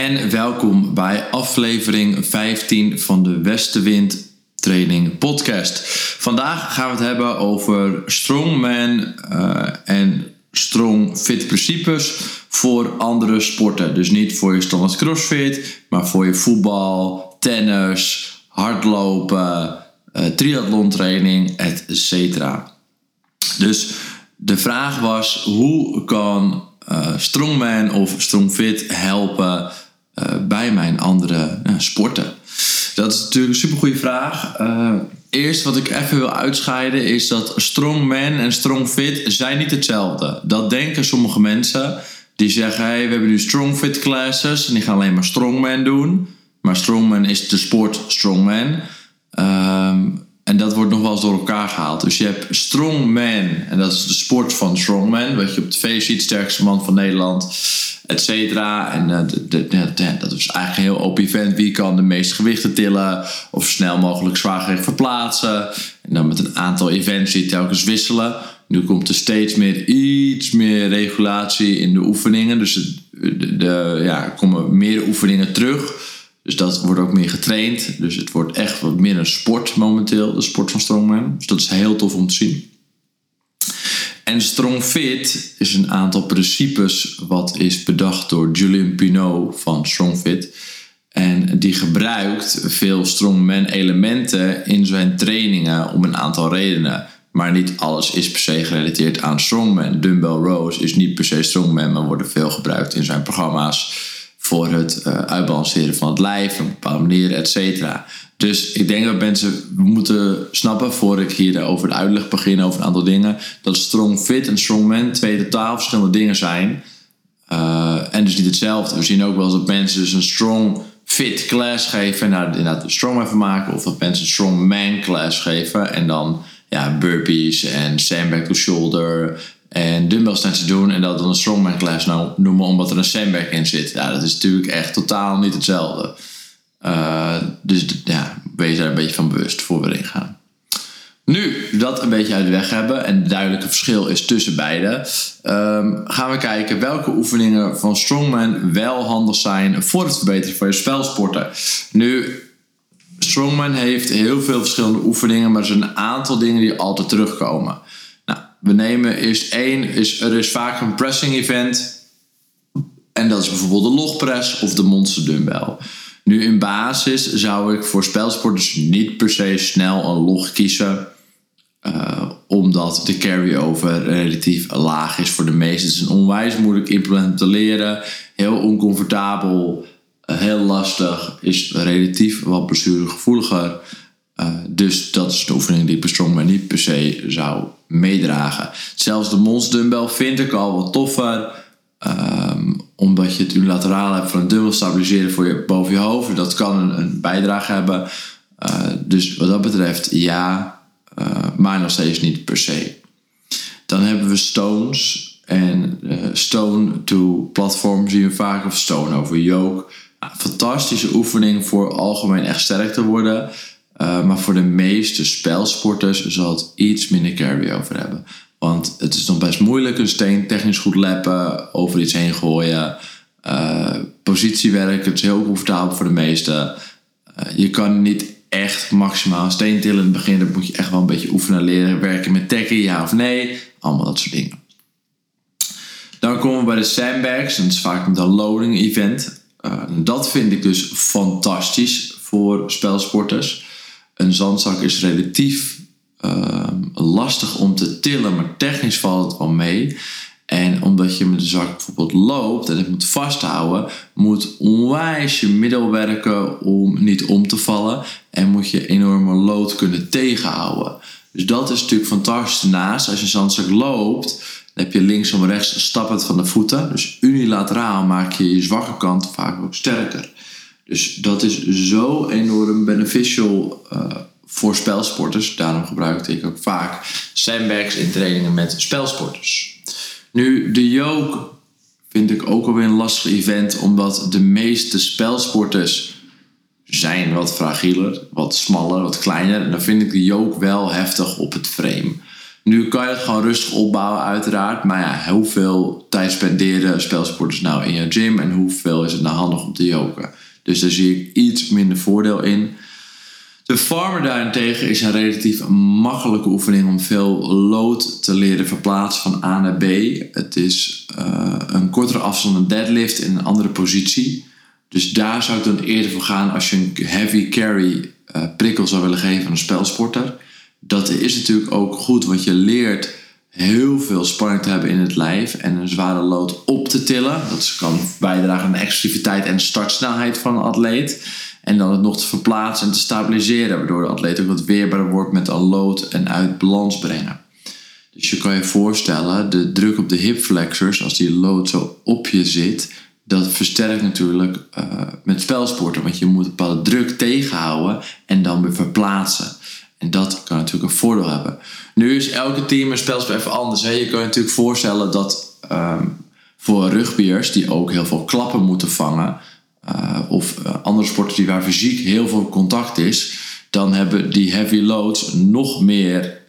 en welkom bij aflevering 15 van de Westenwind Training Podcast. Vandaag gaan we het hebben over strongman uh, en strong fit principes voor andere sporten. Dus niet voor je standaard crossfit, maar voor je voetbal, tennis, hardlopen, uh, triathlon training, etc. Dus de vraag was: hoe kan uh, strongman of strongfit helpen bij mijn andere uh, sporten? Dat is natuurlijk een supergoeie vraag. eerst wat ik even wil uitscheiden is dat strongman en strongfit zijn niet hetzelfde. Dat denken sommige mensen. Die zeggen, hey, we hebben nu strongfit classes en die gaan alleen maar strongman doen. Maar strongman is de sport strongman. Um, en dat wordt nog wel eens door elkaar gehaald. Dus je hebt strongman, en dat is de sport van strongman. Wat je op tv ziet, sterkste man van Nederland, et cetera. En uh, de, de, dat is eigenlijk een heel open event. Wie kan de meeste gewichten tillen of snel mogelijk zwaargewicht verplaatsen. En dan met een aantal events die telkens wisselen. Nu komt er steeds meer iets meer regulatie in de oefeningen. Dus de, ja, er komen meer oefeningen terug. Dus dat wordt ook meer getraind. Dus het wordt echt wat meer een sport momenteel, de sport van Strongman. Dus dat is heel tof om te zien. En Strong Fit is een aantal principes wat is bedacht door Julian Pinot van Strong Fit. En die gebruikt veel strongman elementen in zijn trainingen om een aantal redenen. Maar niet alles is per se gerelateerd aan strongman. Dumbbell rows is niet per se strongman, maar worden veel gebruikt in zijn programma's voor het uh, uitbalanceren van het lijf op een bepaalde manier, et cetera. Dus ik denk dat mensen moeten snappen, voor ik hier over de uitleg begin over een aantal dingen, dat strong fit en strong man twee totaal verschillende dingen zijn. Uh, en dus niet hetzelfde. We zien ook wel dat mensen dus een strong fit class geven en daar inderdaad een strong van maken. Of dat mensen een strong man class geven en dan ja, burpees en sandbag to shoulder en dumbbells te doen en dat dan een strongman class nou noemen omdat er een sandbag in zit. Ja, dat is natuurlijk echt totaal niet hetzelfde. Uh, dus ja, wees daar een beetje van bewust voor we erin gaan. Nu dat een beetje uit de weg hebben en het duidelijke verschil is tussen beide, um, gaan we kijken welke oefeningen van Strongman wel handig zijn voor het verbeteren van je spelsporten. Nu, Strongman heeft heel veel verschillende oefeningen, maar er zijn een aantal dingen die altijd terugkomen we nemen is één, is, er is vaak een pressing event. En dat is bijvoorbeeld de logpress of de monster dumbbell. Nu in basis zou ik voor spelsporters niet per se snel een log kiezen. Uh, omdat de carry-over relatief laag is voor de meesten. Het is een onwijs moeilijk implement te leren. Heel oncomfortabel. Uh, heel lastig. Is relatief wat blessuregevoeliger. Uh, dus dat is de oefening die ik Strongman niet per se zou meedragen. Zelfs de Mons vind ik al wat toffer. Um, omdat je het unilateraal hebt van een dumbbell stabiliseren voor je, boven je hoofd. Dat kan een, bijdrage hebben. Uh, dus wat dat betreft ja, uh, maar nog steeds niet per se. Dan hebben we stones. En stone to platform zien we vaak. Of stone over yoke. fantastische oefening voor algemeen echt sterk te worden. Uh, maar voor de meeste spelsporters zal het iets minder carry-over hebben. Want het is nog best moeilijk een steen technisch goed leppen, over iets heen gooien. Uh, positiewerk, het is heel comfortabel voor de meesten. Uh, je kan niet echt maximaal steen tillen in het begin. Dat moet je echt wel een beetje oefenen, leren. Werken met taggen, ja of nee. Allemaal dat soort dingen. Dan komen we bij de sandbags. Dat is vaak een loading event. dat vind ik dus fantastisch voor spelsporters. Een zandzak is relatief uh, lastig om te tillen, maar technisch valt het wel mee. En omdat je met de zak bijvoorbeeld loopt en het moet vasthouden, moet onwijs je middel werken om niet om te vallen. En moet je enorme lood kunnen tegenhouden. Dus dat is natuurlijk fantastisch. Daarnaast, als je zandzak loopt, dan heb je links en rechts stappend van de voeten. Dus unilateraal maak je je zwakke kant vaak ook sterker. Dus dat is zo enorm beneficial uh, voor spelsporters. Daarom gebruikte ik ook vaak sandbags in trainingen met spelsporters. Nu, de yoke vind ik ook alweer een lastig event, omdat de meeste spelsporters zijn wat fragieler, wat smaller, wat kleiner. En dan vind ik de yoke wel heftig op het frame. Nu kan je het gewoon rustig opbouwen, uiteraard. Maar ja, hoeveel tijd spenderen spelsporters nou in je gym en hoeveel is het nou handig om te joken? Dus daar zie ik iets minder voordeel in. De farmer daarentegen is een relatief makkelijke oefening om veel load te leren verplaatsen van A naar B. Het is uh, een kortere afstand, een deadlift in een andere positie. Dus daar zou ik dan eerder voor gaan als je een heavy carry uh, prikkel zou willen geven aan een spelsporter. Dat is natuurlijk ook goed, want je leert heel veel spanning te hebben in het lijf en een zware load op te tillen. Dat kan bijdragen aan de explosiviteit en startsnelheid van een atleet. En dan het nog te verplaatsen en te stabiliseren, waardoor de atleet ook wat weerbaarder wordt met een load en uit balans brengen. Dus je kan je voorstellen, de druk op de hip flexors, als die load zo op je zit, dat versterkt natuurlijk uh, met spelsporten. Want je moet een bepaalde druk tegenhouden en dan weer verplaatsen. En dat kan natuurlijk een voordeel hebben. Nu is elke team een spelspel even anders. Hè? Je kan je natuurlijk voorstellen dat um, voor rugbyers die ook heel veel klappen moeten vangen, uh, of uh, andere sporten die waar fysiek heel veel contact is, dan hebben die heavy loads nog meer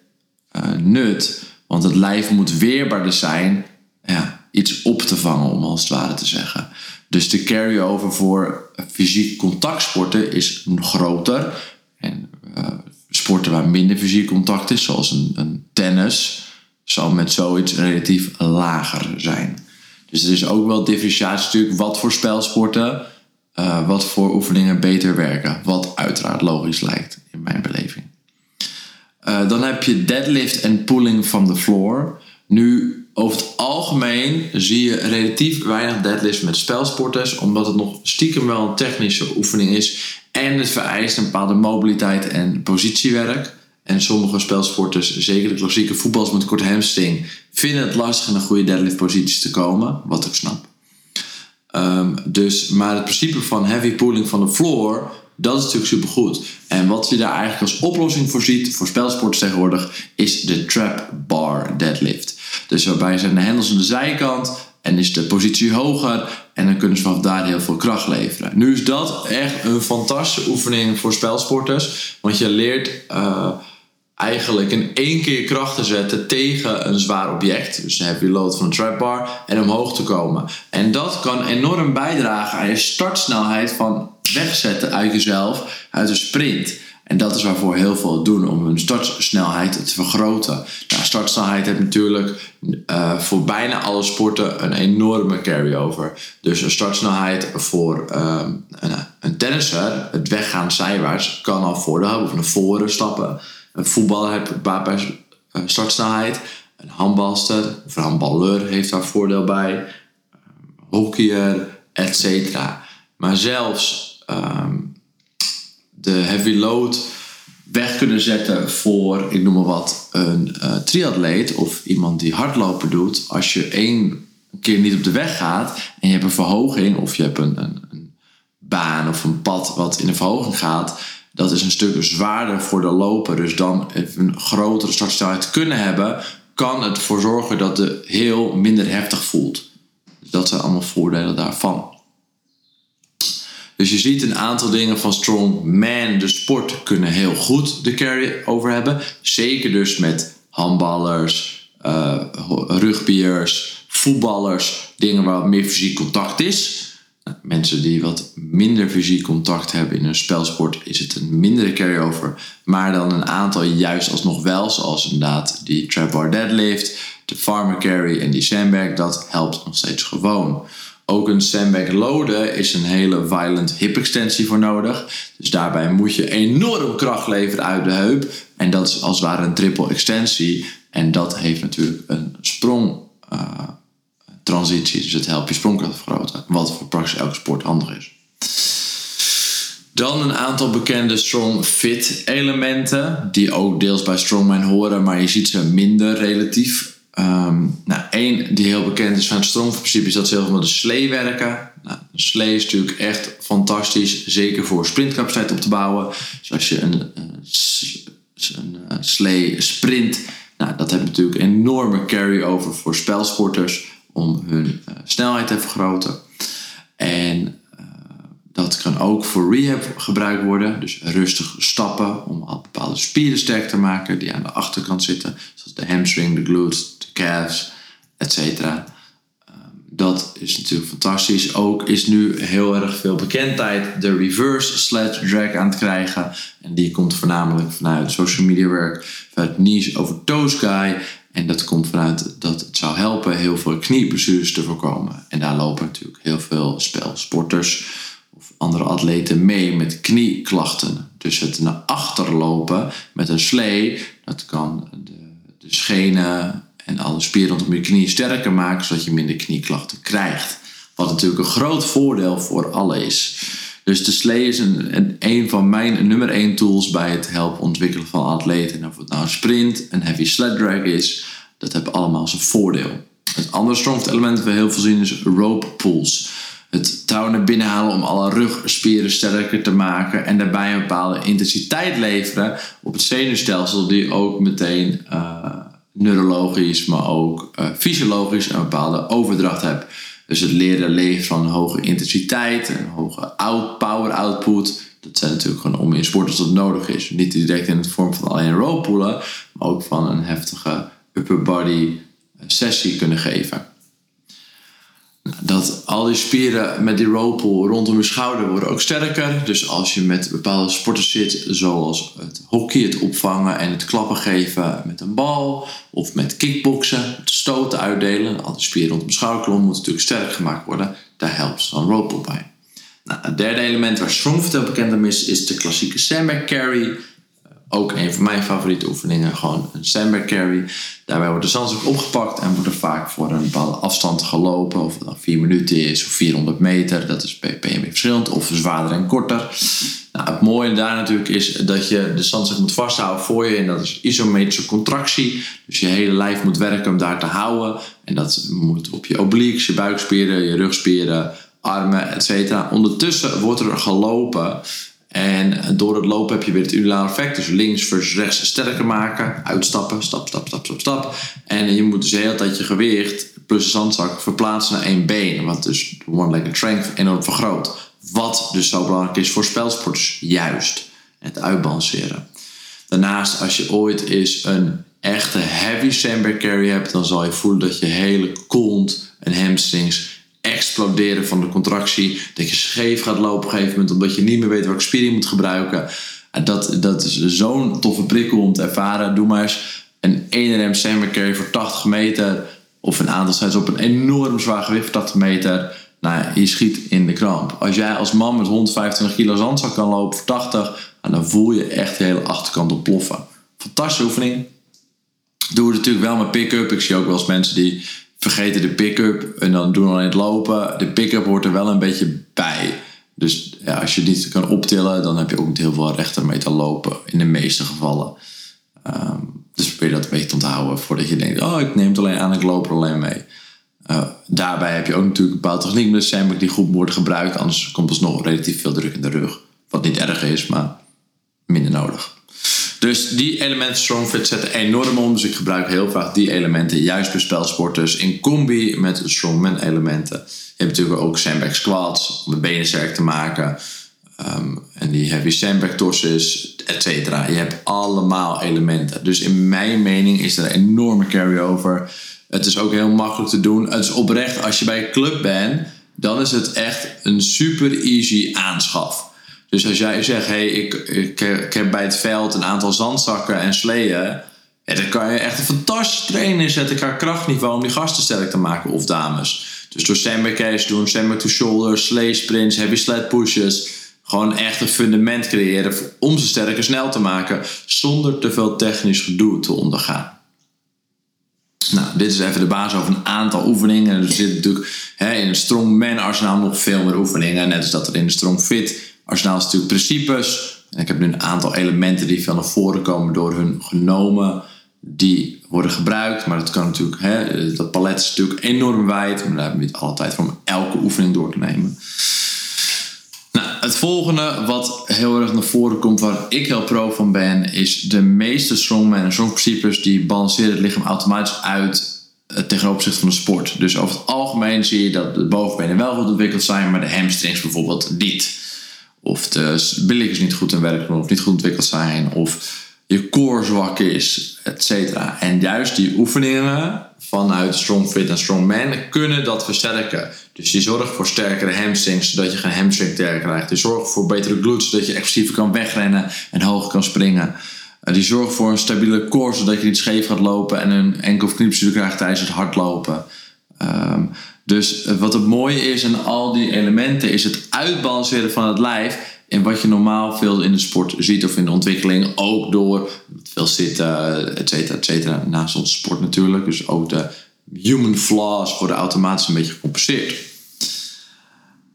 uh, nut. Want het lijf moet weerbaarder zijn ja, iets op te vangen, om als het ware te zeggen. Dus de carry-over voor fysiek contactsporten is groter. En sporten waar minder fysiek contact is, zoals een, een tennis, zal met zoiets relatief lager zijn. Dus er is ook wel differentiatie natuurlijk wat voor spelsporten, uh, wat voor oefeningen beter werken. Wat uiteraard logisch lijkt in mijn beleving. Uh, dan heb je deadlift en pulling from the floor. Nu, over het algemeen zie je relatief weinig deadlifts met spelsporters, omdat het nog stiekem wel een technische oefening is en het vereist een bepaalde mobiliteit en positiewerk. En sommige spelsporters, zeker de klassieke voetballers met korte hamstring, vinden het lastig in een goede deadlift positie te komen, wat ik snap. Um, dus, maar het principe van heavy pulling van de floor, dat is natuurlijk supergoed. En wat je daar eigenlijk als oplossing voor ziet, voor spelsporters tegenwoordig, is de trap bar deadlift. Dus waarbij zijn de hendels aan de zijkant en is de positie hoger en dan kunnen ze vanaf daar heel veel kracht leveren. Nu is dat echt een fantastische oefening voor spelsporters, want je leert uh, eigenlijk in één keer kracht te zetten tegen een zwaar object. Dus dan heb je load van een trap bar en omhoog te komen. En dat kan enorm bijdragen aan je startsnelheid van wegzetten uit jezelf, uit een sprint. En dat is waarvoor heel veel doen om hun startsnelheid te vergroten. Nou, startsnelheid heeft natuurlijk uh, voor bijna alle sporten een enorme carry-over. Dus een startsnelheid voor uh, een, een tennisser, het weggaan zijwaarts, kan al voordeel hebben. Of naar voren stappen. Een voetballer heeft baat bij uh, startsnelheid. Een handbalster of een handballer heeft daar voordeel bij. hockeyer, etc. Maar zelfs um, de heavy load weg kunnen zetten voor, ik noem maar wat, een uh, triatleet of iemand die hardlopen doet. Als je één keer niet op de weg gaat en je hebt een verhoging of je hebt een, een, een baan of een pad wat in een verhoging gaat, dat is een stuk zwaarder voor de loper. Dus dan een grotere startsnelheid kunnen hebben, kan het ervoor zorgen dat de heel minder heftig voelt. Dus dat zijn allemaal voordelen daarvan. Dus je ziet een aantal dingen van strongman, de sport, kunnen heel goed de carry over hebben. Zeker dus met handballers, uh, rugbyers, voetballers, dingen waar meer fysiek contact is. Nou, mensen die wat minder fysiek contact hebben in een spelsport, is het een mindere carry-over. Maar dan een aantal juist alsnog wel, zoals inderdaad die trap bar deadlift, de farmer carry en die sandbag, dat helpt nog steeds gewoon. Ook een sandbag loaden is een hele violent hip extensie voor nodig. Dus daarbij moet je enorm kracht leveren uit de heup. En dat is als het ware een triple extensie. En dat heeft natuurlijk een sprong uh, transitie. Dus het helpt je sprongkracht vergroten. Wat voor praktisch elke sport handig is. Dan een aantal bekende strong fit elementen. Die ook deels bij strongman horen. Maar je ziet ze minder relatief Um, nou, één die heel bekend is van het strongprincipe is dat ze heel veel met de slee werken. Nou, slee is natuurlijk echt fantastisch, zeker voor sprintcapaciteit op te bouwen. Dus als je een, een, een, een slee sprint, nou, dat heeft natuurlijk enorme carry-over voor spelsporters om hun uh, snelheid te vergroten. En dat kan ook voor rehab gebruikt worden. Dus rustig stappen om al bepaalde spieren sterk te maken die aan de achterkant zitten. Zoals de hamstring, de glutes, de calves, etc. Dat is natuurlijk fantastisch. Ook is nu heel erg veel bekendheid de reverse sledge drag aan het krijgen. En die komt voornamelijk vanuit social media werk, vanuit Niche over Toes Guy. En dat komt vanuit dat het zou helpen heel veel knieblessures te voorkomen. En daar lopen natuurlijk heel veel spelsporters of andere atleten mee met knieklachten. Dus het naar achter lopen met een slee, dat kan de, de schenen en alle spieren rondom je knie sterker maken, zodat je minder knieklachten krijgt. Wat natuurlijk een groot voordeel voor alle is. Dus de slee is een, een, van mijn nummer 1 tools bij het helpen ontwikkelen van atleten. En of het nou een sprint, een heavy sled drag is, dat hebben allemaal zijn voordeel. Het andere strongest element dat we heel veel zien is rope pulls. Het touw naar binnen halen om alle rugspieren sterker te maken en daarbij een bepaalde intensiteit leveren op het zenuwstelsel die ook meteen uh, neurologisch, maar ook uh, fysiologisch een bepaalde overdracht hebt. Dus het leren leven van hoge intensiteit, een hoge out, power output. Dat zijn natuurlijk gewoon om in sport als dat nodig is. Niet direct in de vorm van alleen row maar ook van een heftige upper body sessie kunnen geven dat al die spieren met die rope rondom je schouder worden ook sterker. Dus als je met bepaalde sporten zit, zoals het hockey, het opvangen en het klappen geven met een bal, of met kickboksen, het stoten uitdelen, al die spieren rondom de schouderklom moeten natuurlijk sterk gemaakt worden. Daar helpt dan rope bij. Nou, het derde element waar Strongfit bekend om is, is de klassieke sandbag carry ook een van mijn favoriete oefeningen, gewoon een sandbag carry. Daarbij wordt de zandzak opgepakt en wordt er vaak voor een bepaalde afstand gelopen. Of het dan 4 minuten is of 400 meter, dat is bij verschillend. Of zwaarder en korter. Nou, het mooie daar natuurlijk is dat je de zandzak moet vasthouden voor je. En dat is isometrische contractie. Dus je hele lijf moet werken om daar te houden. En dat moet op je obliques, je buikspieren, je rugspieren, armen, etc. Ondertussen wordt er gelopen en door het lopen heb je weer het unulaar effect. Dus links versus rechts sterker maken. Uitstappen, stap, stap, stap, stap, stap. En je moet dus hele tijd je gewicht plus de zandzak verplaatsen naar één been. Wat dus de one-legged strength enorm vergroot. Wat dus zo belangrijk is voor spelsporters. Juist. Het uitbalanceren. Daarnaast, als je ooit eens een echte heavy sandbag carry hebt, dan zal je voelen dat je hele kont en hamstrings exploderen van de contractie. Dat je scheef gaat lopen op een gegeven moment omdat je niet meer weet welke spier je moet gebruiken. Dat, dat is zo'n toffe prikkel om te ervaren. Doe maar eens een 1 rm sandbag carry voor 80 meter. Of een aantal sets op een enorm zwaar gewicht voor 80 meter. Nou, je schiet in de kramp. Als jij als man met 125 kilo zandzak kan lopen voor 80, dan voel je echt de hele achterkant ontploffen. Fantastische oefening. Doe het natuurlijk wel met pick-up. Ik zie ook wel eens mensen die vergeten de pick-up en dan doen we alleen het lopen. De pick-up hoort er wel een beetje bij. Dus ja, als je niet kan optillen, dan heb je ook niet heel veel rechter mee te lopen. In de meeste gevallen. Um, dus probeer dat een beetje te onthouden voordat je denkt: oh, ik neem het alleen aan, ik loop er alleen mee. Uh, daarbij heb je ook natuurlijk een bepaalde techniek met de sandbag die goed wordt gebruikt. Anders komt er nog relatief veel druk in de rug. Wat niet erg is, maar minder nodig. Dus die elementen Strongfit zetten enorm om. Dus ik gebruik heel vaak die elementen juist bij spelsporters in combi met Strongman elementen. Je hebt natuurlijk ook sandbag squats om de benen sterk te maken. Um, en die heavy sandbag tosses, et cetera. Je hebt allemaal elementen. Dus in mijn mening is er een enorme carry-over. Het is ook heel makkelijk te doen. Het is oprecht, als je bij een club bent, dan is het echt een super easy aanschaf. Dus als jij zegt, hey, ik, ik, ik heb bij het veld een aantal zandzakken en sleeën. dan kan je echt een fantastische training inzetten qua krachtniveau om die gasten sterk te maken of dames. Dus door sandbag doen, sandbag to shoulder, sleigh sprints, heavy sled pushes. Gewoon echt een fundament creëren om ze sterk en snel te maken zonder te veel technisch gedoe te ondergaan. Nou, dit is even de basis over een aantal oefeningen. Er zit natuurlijk hè, in een strongman arsenaal nog veel meer oefeningen. Net als dat er in de strong fit Arsenaal natuurlijk principes. En ik heb nu een aantal elementen die veel naar voren komen door hun genomen. Die worden gebruikt. Maar dat kan natuurlijk, hè, dat palet is natuurlijk enorm wijd. Maar daar hebben we niet alle tijd voor om elke oefening door te nemen. Nou, het volgende wat heel erg naar voren komt, waar ik heel pro van ben, is de meeste strongmen en strongprincipes die balanceren het lichaam automatisch uit eh, tegenover opzichte van de sport. Dus over het algemeen zie je dat de bovenbenen wel goed ontwikkeld zijn, maar de hamstrings bijvoorbeeld niet. Of de billetjes niet goed in werken of niet goed ontwikkeld zijn. Of je core zwak is, et cetera. En juist die oefeningen vanuit Strong Fit en Strong Man kunnen dat versterken. Dus die zorgt voor sterkere hamstrings, zodat je geen hamstring krijgt. Die zorgt voor betere glutes, zodat je explosiever kan wegrennen en hoog kan springen. Eh, die zorgt voor een stabiele core, zodat je niet scheef gaat lopen en een enkel of kniepje krijgt tijdens het hardlopen. Um, dus wat het mooie is aan al die elementen is het uitbalanceren van het lijf. En wat je normaal veel in de sport ziet of in de ontwikkeling, ook door veel zitten, et cetera, et cetera. Naast onze sport natuurlijk. Dus ook de human flaws worden automatisch een beetje gecompenseerd.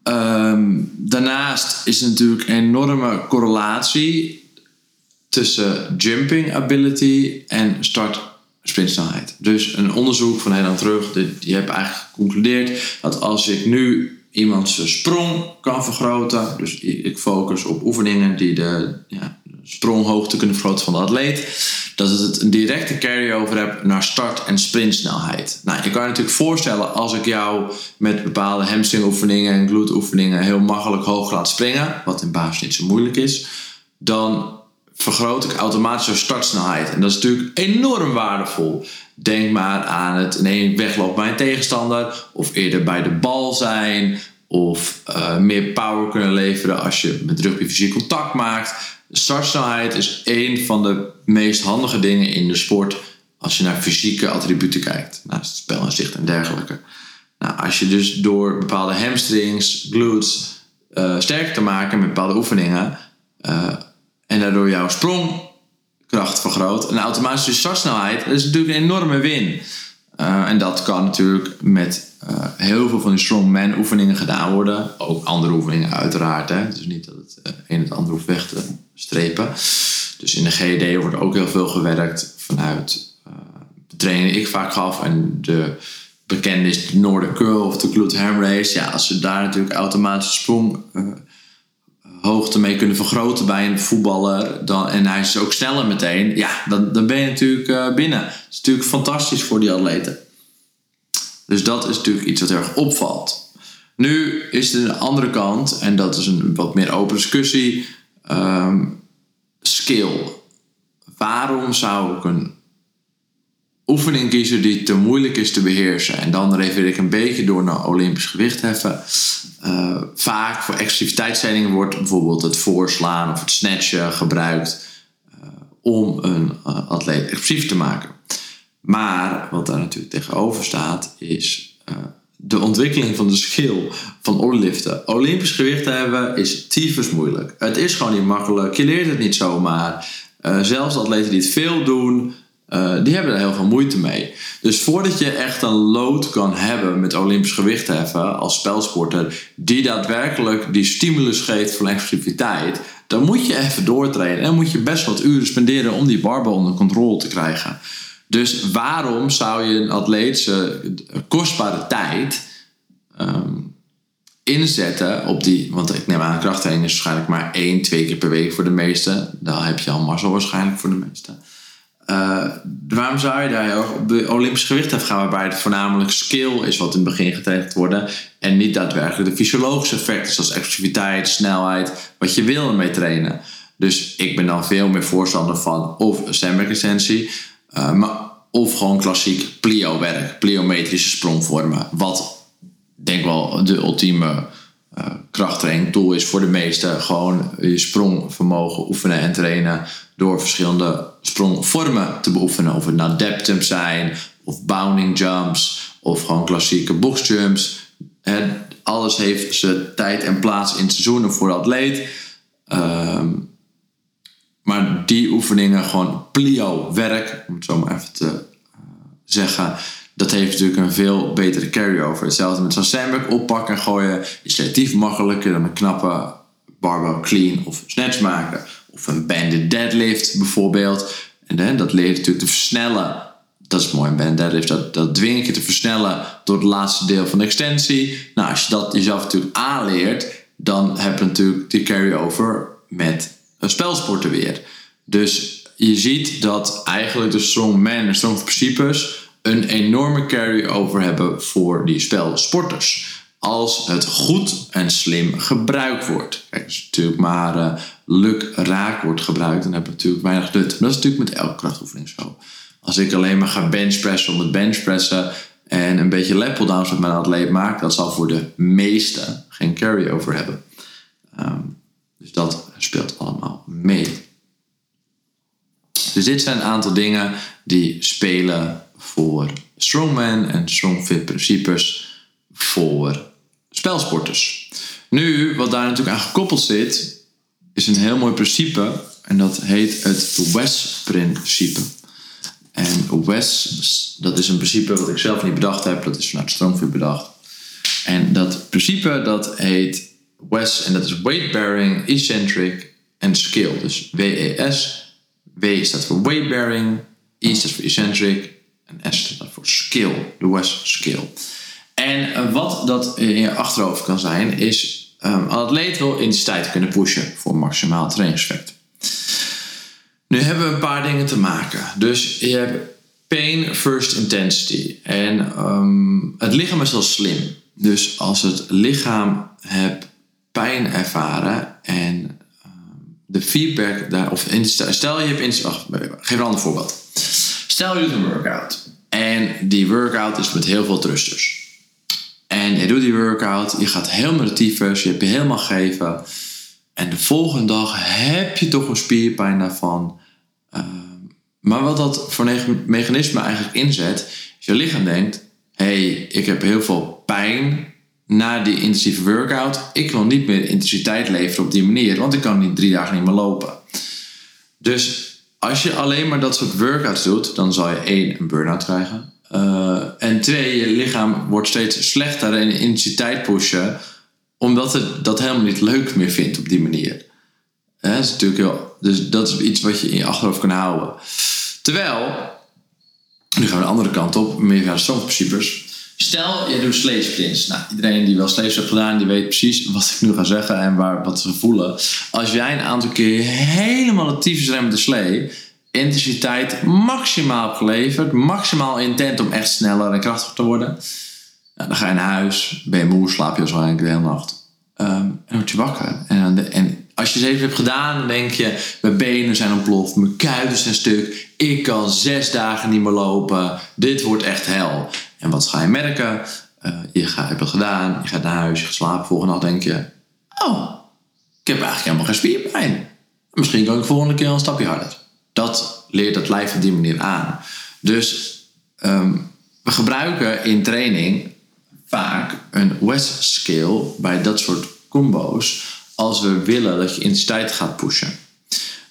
Ehm, daarnaast is er natuurlijk een enorme correlatie tussen jumping ability en start sprintsnelheid. Dus een onderzoek van heel lang terug, die heeft eigenlijk geconcludeerd dat als ik nu iemands sprong kan vergroten, dus ik focus op oefeningen die de ja, spronghoogte kunnen vergroten van de atleet, dat het een directe carry-over heb naar start- en sprintsnelheid. Nou, je kan je natuurlijk voorstellen als ik jou met bepaalde hamstringoefeningen en glute-oefeningen heel makkelijk hoog laat springen, wat in basis niet zo moeilijk is, dan vergroot ik automatisch de startsnelheid. En dat is natuurlijk enorm waardevol. Denk maar aan het nee, weglopen bij een tegenstander, of eerder bij de bal zijn, of uh, meer power kunnen leveren als je met rugby fysiek contact maakt. Startsnelheid is een van de meest handige dingen in de sport als je naar fysieke attributen kijkt, naast spel en zicht en dergelijke. Nou, als je dus door bepaalde hamstrings, glutes uh, sterker te maken met bepaalde oefeningen, uh, en daardoor jouw sprongkracht vergroot en automatische startsnelheid, is natuurlijk een enorme win. Uh, en dat kan natuurlijk met uh, heel veel van die strongman oefeningen gedaan worden. Ook andere oefeningen uiteraard. Hè. Dus niet dat het uh, een het andere hoeft weg te strepen. Dus in de GED wordt ook heel veel gewerkt vanuit de training die ik vaak gaf. En de bekende is de Nordic Curl of de Glute Ham Race. Ja, als ze daar natuurlijk automatische sprong hoogte mee kunnen vergroten bij een voetballer. Dan, en hij is ook sneller meteen. Ja, dan, dan ben je natuurlijk uh, binnen. Dat is natuurlijk fantastisch voor die atleten. Dus dat is natuurlijk iets wat erg opvalt. Nu is er een andere kant, en dat is een wat meer open discussie. Um, skill. Waarom zou ik een oefening kiezen die te moeilijk is te beheersen? En dan refereer ik een beetje door naar Olympisch gewichtheffen. Uh, vaak voor explosiviteitstraining wordt bijvoorbeeld het voorslaan of het snatchen gebruikt uh, om een uh, atleet explosief te maken. Maar wat daar natuurlijk tegenover staat is de ontwikkeling van de skill van oorliften. Olympisch gewicht hebben is tyfus moeilijk. Het is gewoon niet makkelijk. Je leert het niet zomaar. zelfs atleten die het veel doen, uh, die hebben er heel veel moeite mee. Dus voordat je echt een load kan hebben met Olympisch gewichtheffen als spelsporter, die daadwerkelijk die stimulus geeft voor explosiviteit, dan moet je even doortrainen. En moet je best wat uren spenderen om die barbel onder controle te krijgen. Dus waarom zou je een atleet kostbare tijd um, inzetten op die. Want ik neem aan, krachttraining is waarschijnlijk maar één, twee keer per week voor de meesten. Dan heb je al mazzel waarschijnlijk voor de meesten. Uh, waarom zou je daar op de Olympisch gewicht hebben gaan, waarbij het voornamelijk skill is wat in het begin getraind worden en niet daadwerkelijk de fysiologische effecten zoals explosiviteit, snelheid, wat je wil ermee trainen. Dus ik ben dan veel meer voorstander van of sandbag uh, maar of gewoon klassiek plio-werk, pliometrische sprongvormen, wat denk wel de ultieme uh, krachttraining tool is voor de meesten. Gewoon je sprongvermogen oefenen en trainen door verschillende sprongvormen te beoefenen. Of het nou zijn, of bounding jumps, of gewoon klassieke boxjumps. En alles heeft zijn tijd en plaats in het voor de atleet. Um, maar die oefeningen, gewoon plio-werk, om het zo maar even te uh, zeggen, dat heeft natuurlijk een veel betere carry-over. Hetzelfde met zo'n sandbag oppakken en gooien is relatief makkelijker dan een knappe barbell clean of snatch maken of een banded deadlift bijvoorbeeld. En hè, dat leert natuurlijk te versnellen. Dat is mooi, een banded deadlift. Dat, dat dwingt je te versnellen door het laatste deel van de extensie. Nou, als je dat jezelf natuurlijk aanleert, dan heb je natuurlijk die carry-over met een spelsporten weer. Dus je ziet dat eigenlijk de strongman en strong principes een enorme carry-over hebben voor die spelsporters. als het goed en slim gebruikt wordt. Kijk, als natuurlijk maar uh, luk raak wordt gebruikt, dan heb je natuurlijk weinig nut. Maar dat is natuurlijk met elke krachtoefening zo. Als ik alleen maar ga benchpressen om het benchpressen en een beetje lat downs met mijn atleet maak, dat zal voor de meesten geen carry-over hebben. Um, dus dat speelt allemaal mee. Dus dit zijn een aantal dingen die spelen voor strongman en strongfit principes voor spelsporters. Nu, wat daar natuurlijk aan gekoppeld zit, is een heel mooi principe en dat heet het WES-principe. En WES, dat is een principe wat ik zelf niet bedacht heb, dat is vanuit Strongfit bedacht. En dat principe dat heet WES en dat is weight bearing, eccentric en skill. Dus WES. W staat voor weight bearing, E staat voor eccentric en S staat voor skill. De WES skill. En eh, wat dat in je achterhoofd kan zijn, is um, een atleet wil intensiteit kunnen pushen voor maximaal trainingseffect. Nu hebben we een paar dingen te maken. Dus je hebt pain first intensity. En um, het lichaam is wel slim. Dus als het lichaam hebt pijn ervaren en um, de feedback daar, of stel je hebt, wacht, geef een ander voorbeeld. Stel je doet een workout en die workout is met heel veel thrusters. En je doet die workout, je gaat helemaal de tyfus, je hebt je helemaal gegeven. En de volgende dag heb je toch een spierpijn daarvan. Uh, maar wat dat voor mechanisme eigenlijk inzet, is je lichaam denkt: hey, ik heb heel veel pijn na die intensieve workout. Ik wil niet meer intensiteit leveren op die manier, want ik kan niet drie dagen niet meer lopen. Dus als je alleen maar dat soort workouts doet, dan zal je één, een burn-out krijgen. Uh, en twee, je lichaam wordt steeds slechter in intensiteit pushen, omdat het dat helemaal niet leuk meer vindt op die manier. dat is natuurlijk dus dat is iets wat je in je achterhoofd kan houden. Terwijl, nu gaan we de andere kant op, meer naar de principes. Stel, je doet sleesprints. Nou, iedereen die wel slees heeft gedaan, die weet precies wat ik nu ga zeggen en waar, wat ze voelen. Als jij een aantal keer helemaal actief is met de slee, intensiteit maximaal geleverd, maximaal intent om echt sneller en krachtiger te worden. Nou, dan ga je naar huis, ben je moe, slaap je waarschijnlijk de hele nacht. Um, en dan word je wakker. En, en als je het even hebt gedaan, dan denk je: mijn benen zijn ontploft, mijn kuiten zijn stuk, ik kan zes dagen niet meer lopen, dit wordt echt hel. En wat ga je merken? Uh, je hebt het gedaan, je gaat naar huis, je gaat slapen. Volgende nacht denk je: oh, ik heb eigenlijk helemaal geen spierpijn. Misschien kan ik de volgende keer een stapje harder. Dat leert het lijf op die manier aan. Dus um, we gebruiken in training vaak een West scale bij dat soort combo's als we willen dat je intensiteit gaat pushen.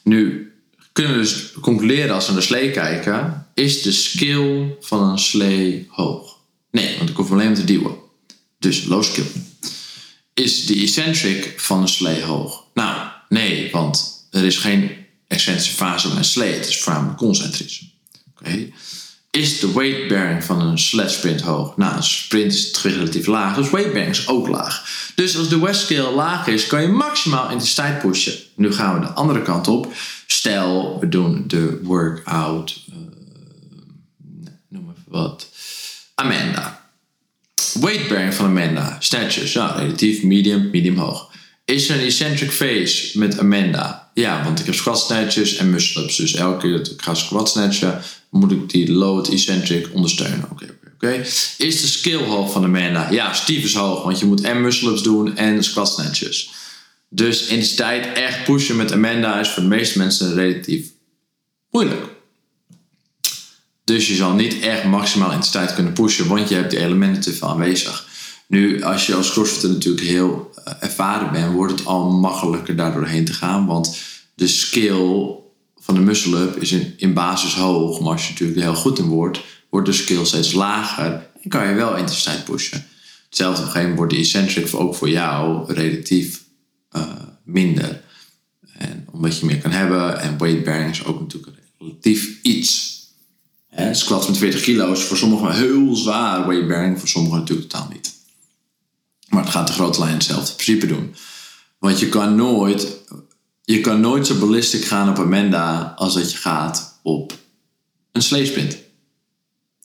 Nu kunnen we dus concluderen als we naar slee kijken, is de skill van een slee hoog? Nee, want ik hoef alleen maar te duwen. Dus low skill. Is de eccentric van een slee hoog? Nou, nee, want er is geen excentrische fase bij een slee. Het is voornamelijk concentrisch. Oké. Is de weight bearing van een sled sprint hoog? Nou, een sprint is relatief laag, dus weight bearing is ook laag. Dus als de West scale laag is, kan je maximaal intensiteit pushen. Nu gaan we de andere kant op. Stel, we doen de workout, uh, noem even wat, Amanda. Weight bearing van Amanda, snatches, ja, relatief medium, medium hoog. Is er een eccentric phase met Amanda? Ja, want ik heb squat snatches en muscle ups. Dus elke keer dat ik ga squat snatchen, moet ik die low eccentric ondersteunen. Oké, oké. Is de skill hoog van Amanda? Ja, Steve is hoog, want je moet en muscle ups doen en squat snatches. Dus intensiteit echt pushen met Amanda is voor de meeste mensen relatief moeilijk. Dus je zal niet echt maximaal intensiteit kunnen pushen, want je hebt die elementen te veel aanwezig. Nu, als je als crossfitter natuurlijk heel eh, ervaren bent, wordt het al makkelijker daardoor heen te gaan. Want de skill van de muscle-up is in, in basis hoog. Maar als je natuurlijk heel goed in wordt, wordt de skill steeds lager. En kan je wel intensiteit pushen. Hetzelfde op een gegeven moment wordt de eccentric ook voor jou relatief uh, minder. En omdat je meer kan hebben. En weight bearing is ook natuurlijk relatief iets. Squats met 40 kilo is voor sommigen heel zwaar. Weight bearing voor sommigen natuurlijk totaal niet. Maar het gaat de grote lijn hetzelfde principe doen. Want je kan nooit, je kan nooit zo ballistic gaan op Amanda als dat je gaat op een sleesprint.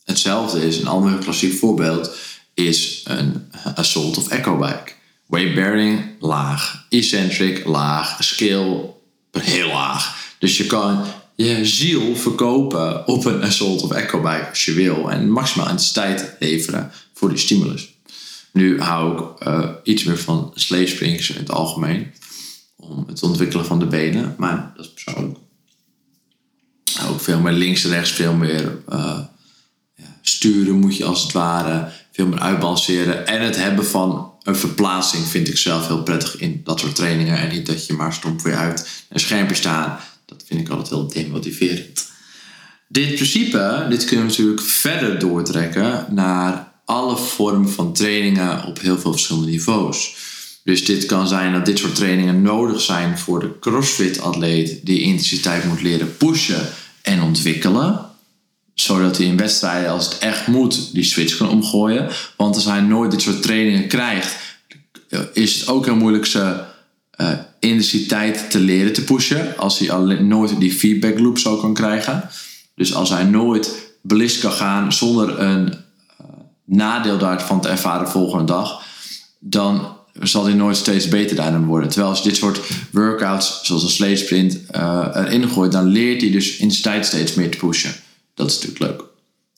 Hetzelfde is, een ander klassiek voorbeeld, is een assault of echo bike. Weight bearing laag, eccentric laag, scale heel laag. Dus je kan je ziel verkopen op een assault of echo bike als je wil en maximaal intensiteit leveren voor die stimulus. Nu hou ik uh, iets meer van sleesprings in het algemeen om het ontwikkelen van de benen, maar dat is persoonlijk. Ook veel meer links en rechts, veel meer uh, ja, sturen moet je als het ware, veel meer uitbalanceren en het hebben van een verplaatsing vind ik zelf heel prettig in dat soort trainingen en niet dat je maar stom voor je uit een schermpje staan. Dat vind ik altijd heel demotiverend. Dit principe, dit kunnen we natuurlijk verder doortrekken naar alle vormen van trainingen op heel veel verschillende niveaus. Dus dit kan zijn dat dit soort trainingen nodig zijn voor de CrossFit-atleet die intensiteit moet leren pushen en ontwikkelen. Zodat hij in wedstrijden, als het echt moet, die switch kan omgooien. Want als hij nooit dit soort trainingen krijgt, is het ook heel moeilijk ze uh, intensiteit te leren te pushen. Als hij alleen, nooit die feedback loop zo kan krijgen. Dus als hij nooit belist kan gaan zonder een nadeel daarvan te ervaren de volgende dag, dan zal hij nooit steeds beter daarin worden. Terwijl als je dit soort workouts, zoals een sleesprint, uh, erin gooit, dan leert hij dus intensiteit steeds meer te pushen. Dat is natuurlijk leuk.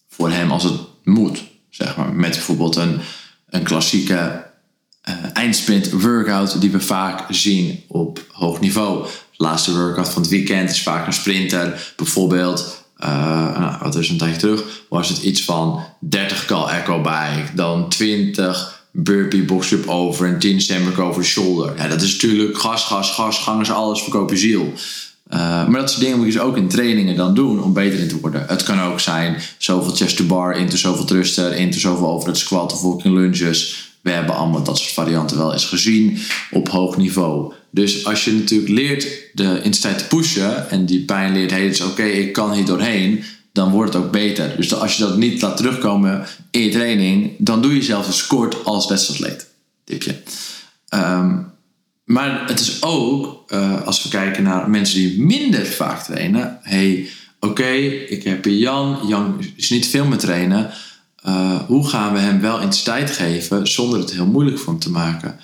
Voor hem als het moet, zeg maar. Met bijvoorbeeld een, een klassieke uh, eindsprint workout die we vaak zien op hoog niveau. De laatste workout van het weekend is vaak een sprinter. Bijvoorbeeld, uh, nou, wat is een tijdje terug, was het iets van 30 cal echo bike, dan 20 burpee box up over en 10 stomach over shoulder. Ja, dat is natuurlijk gas, gas, gas, gangers, alles verkopen ziel. Uh, maar dat soort dingen moet je dus ook in trainingen dan doen om beter in te worden. Het kan ook zijn zoveel chest to bar, into zoveel thruster, into zoveel over het squat of walking lunges we hebben allemaal dat soort varianten wel eens gezien op hoog niveau. Dus als je natuurlijk leert de intensiteit te pushen en die pijn leert, hey, het is oké, ik kan hier doorheen, dan wordt het ook beter. Dus als je dat niet laat terugkomen in je training, dan doe je jezelf een kort als wedstrijdleed. Tipje. Um, maar het is ook, uh, als we kijken naar mensen die minder vaak trainen, hey, oké, ik heb hier Jan, Jan is niet veel meer trainen. Uh, hoe gaan we hem wel intensiteit geven zonder het heel moeilijk van te maken?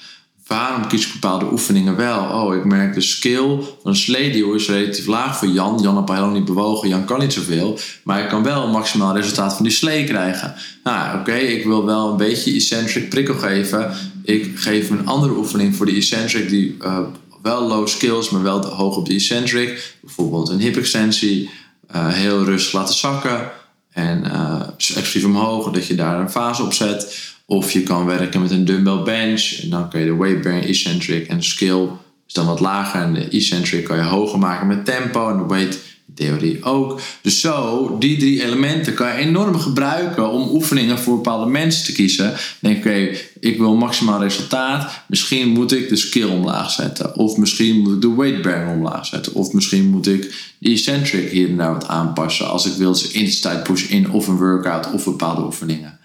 Waarom kies ik bepaalde oefeningen wel? Oh, ik merk de skill van een sledio is relatief laag voor Jan. Jan heeft helemaal niet bewogen. Jan kan niet zoveel. Maar ik kan wel een maximaal resultaat van die slee krijgen. Nou, oké, ik wil wel een beetje eccentric prikkel geven. Ik geef een andere oefening voor die eccentric die uh, wel low skills, maar wel hoog op de eccentric. Bijvoorbeeld een hip extensie. Uh, heel rustig laten zakken. En uh, omhoog, dat je daar een fase op zet. Of je kan werken met een dumbbell bench. En dan kan je de weight bearing, eccentric en skill is dan wat lager. En de eccentric kan je hoger maken met tempo. En de weight theorie ook. Dus zo, die drie elementen kan je enorm gebruiken om oefeningen voor bepaalde mensen te kiezen. Denk, oké, ik wil maximaal resultaat. Misschien moet ik de skill omlaag zetten. Of misschien moet ik de weight bearing omlaag zetten. Of misschien moet ik de eccentric hier en daar wat aanpassen. Als ik wil ze intensiteit push in of een workout of bepaalde oefeningen.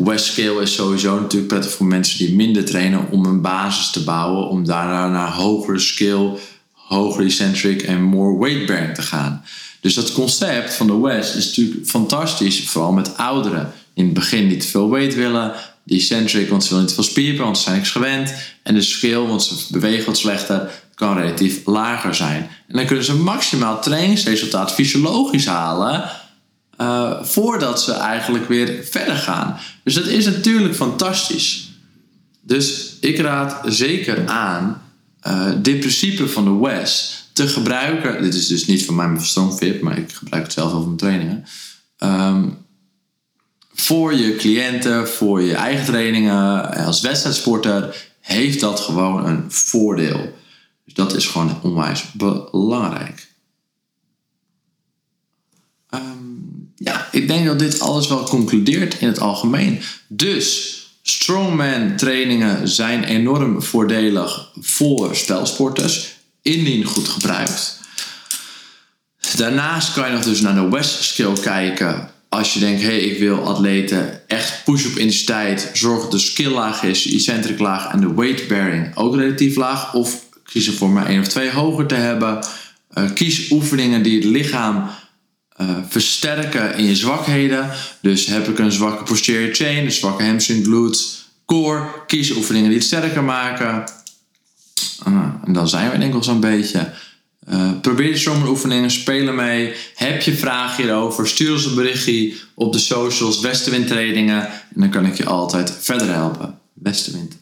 Ehm, West Scale is sowieso natuurlijk prettig voor mensen die minder trainen om een basis te bouwen. Om daarna naar hogere skill hoger eccentric en more weight bearing te gaan. Dus dat concept van de West is natuurlijk fantastisch, vooral met ouderen. In het begin niet te veel weight willen, de eccentric, want ze willen niet veel spierpijn, want ze zijn niks gewend. En de scale, want ze bewegen wat slechter, kan relatief lager zijn. En dan kunnen ze maximaal trainingsresultaat fysiologisch halen. Uh, voordat ze eigenlijk weer verder gaan. Dus dat is natuurlijk fantastisch. Dus ik raad zeker aan uh, dit principe van de WES te gebruiken. Dit is dus niet van mijn Strongfit, maar ik gebruik het zelf over mijn trainingen. Um, voor je cliënten, voor je eigen trainingen, als wedstrijdsporter, heeft dat gewoon een voordeel. Dus dat is gewoon onwijs belangrijk. Um, ja, ik denk dat dit alles wel concludeert in het algemeen. Dus Strongman trainingen zijn enorm voordelig voor spelsporters, indien goed gebruikt. Daarnaast kan je nog dus naar de West Skill kijken. Als je denkt, hé, hey, ik wil atleten echt push-up intensiteit, zorg dat de skill laag is, de eccentric laag en de weight bearing ook relatief laag. Of kies ervoor maar één of twee hoger te hebben. Uh, kies oefeningen die het lichaam eh, versterken in je zwakheden. Dus heb ik een zwakke posterior chain, een zwakke hamstring glutes, core. Kies oefeningen die het sterker maken. Ah, en dan zijn we denk ik wel zo'n beetje. Uh, probeer de strongman oefeningen, spelen mee. Heb je vragen hierover? Stuur ons een berichtje op de socials, Westenwind trainingen. En dan kan ik je altijd verder helpen. Westenwind.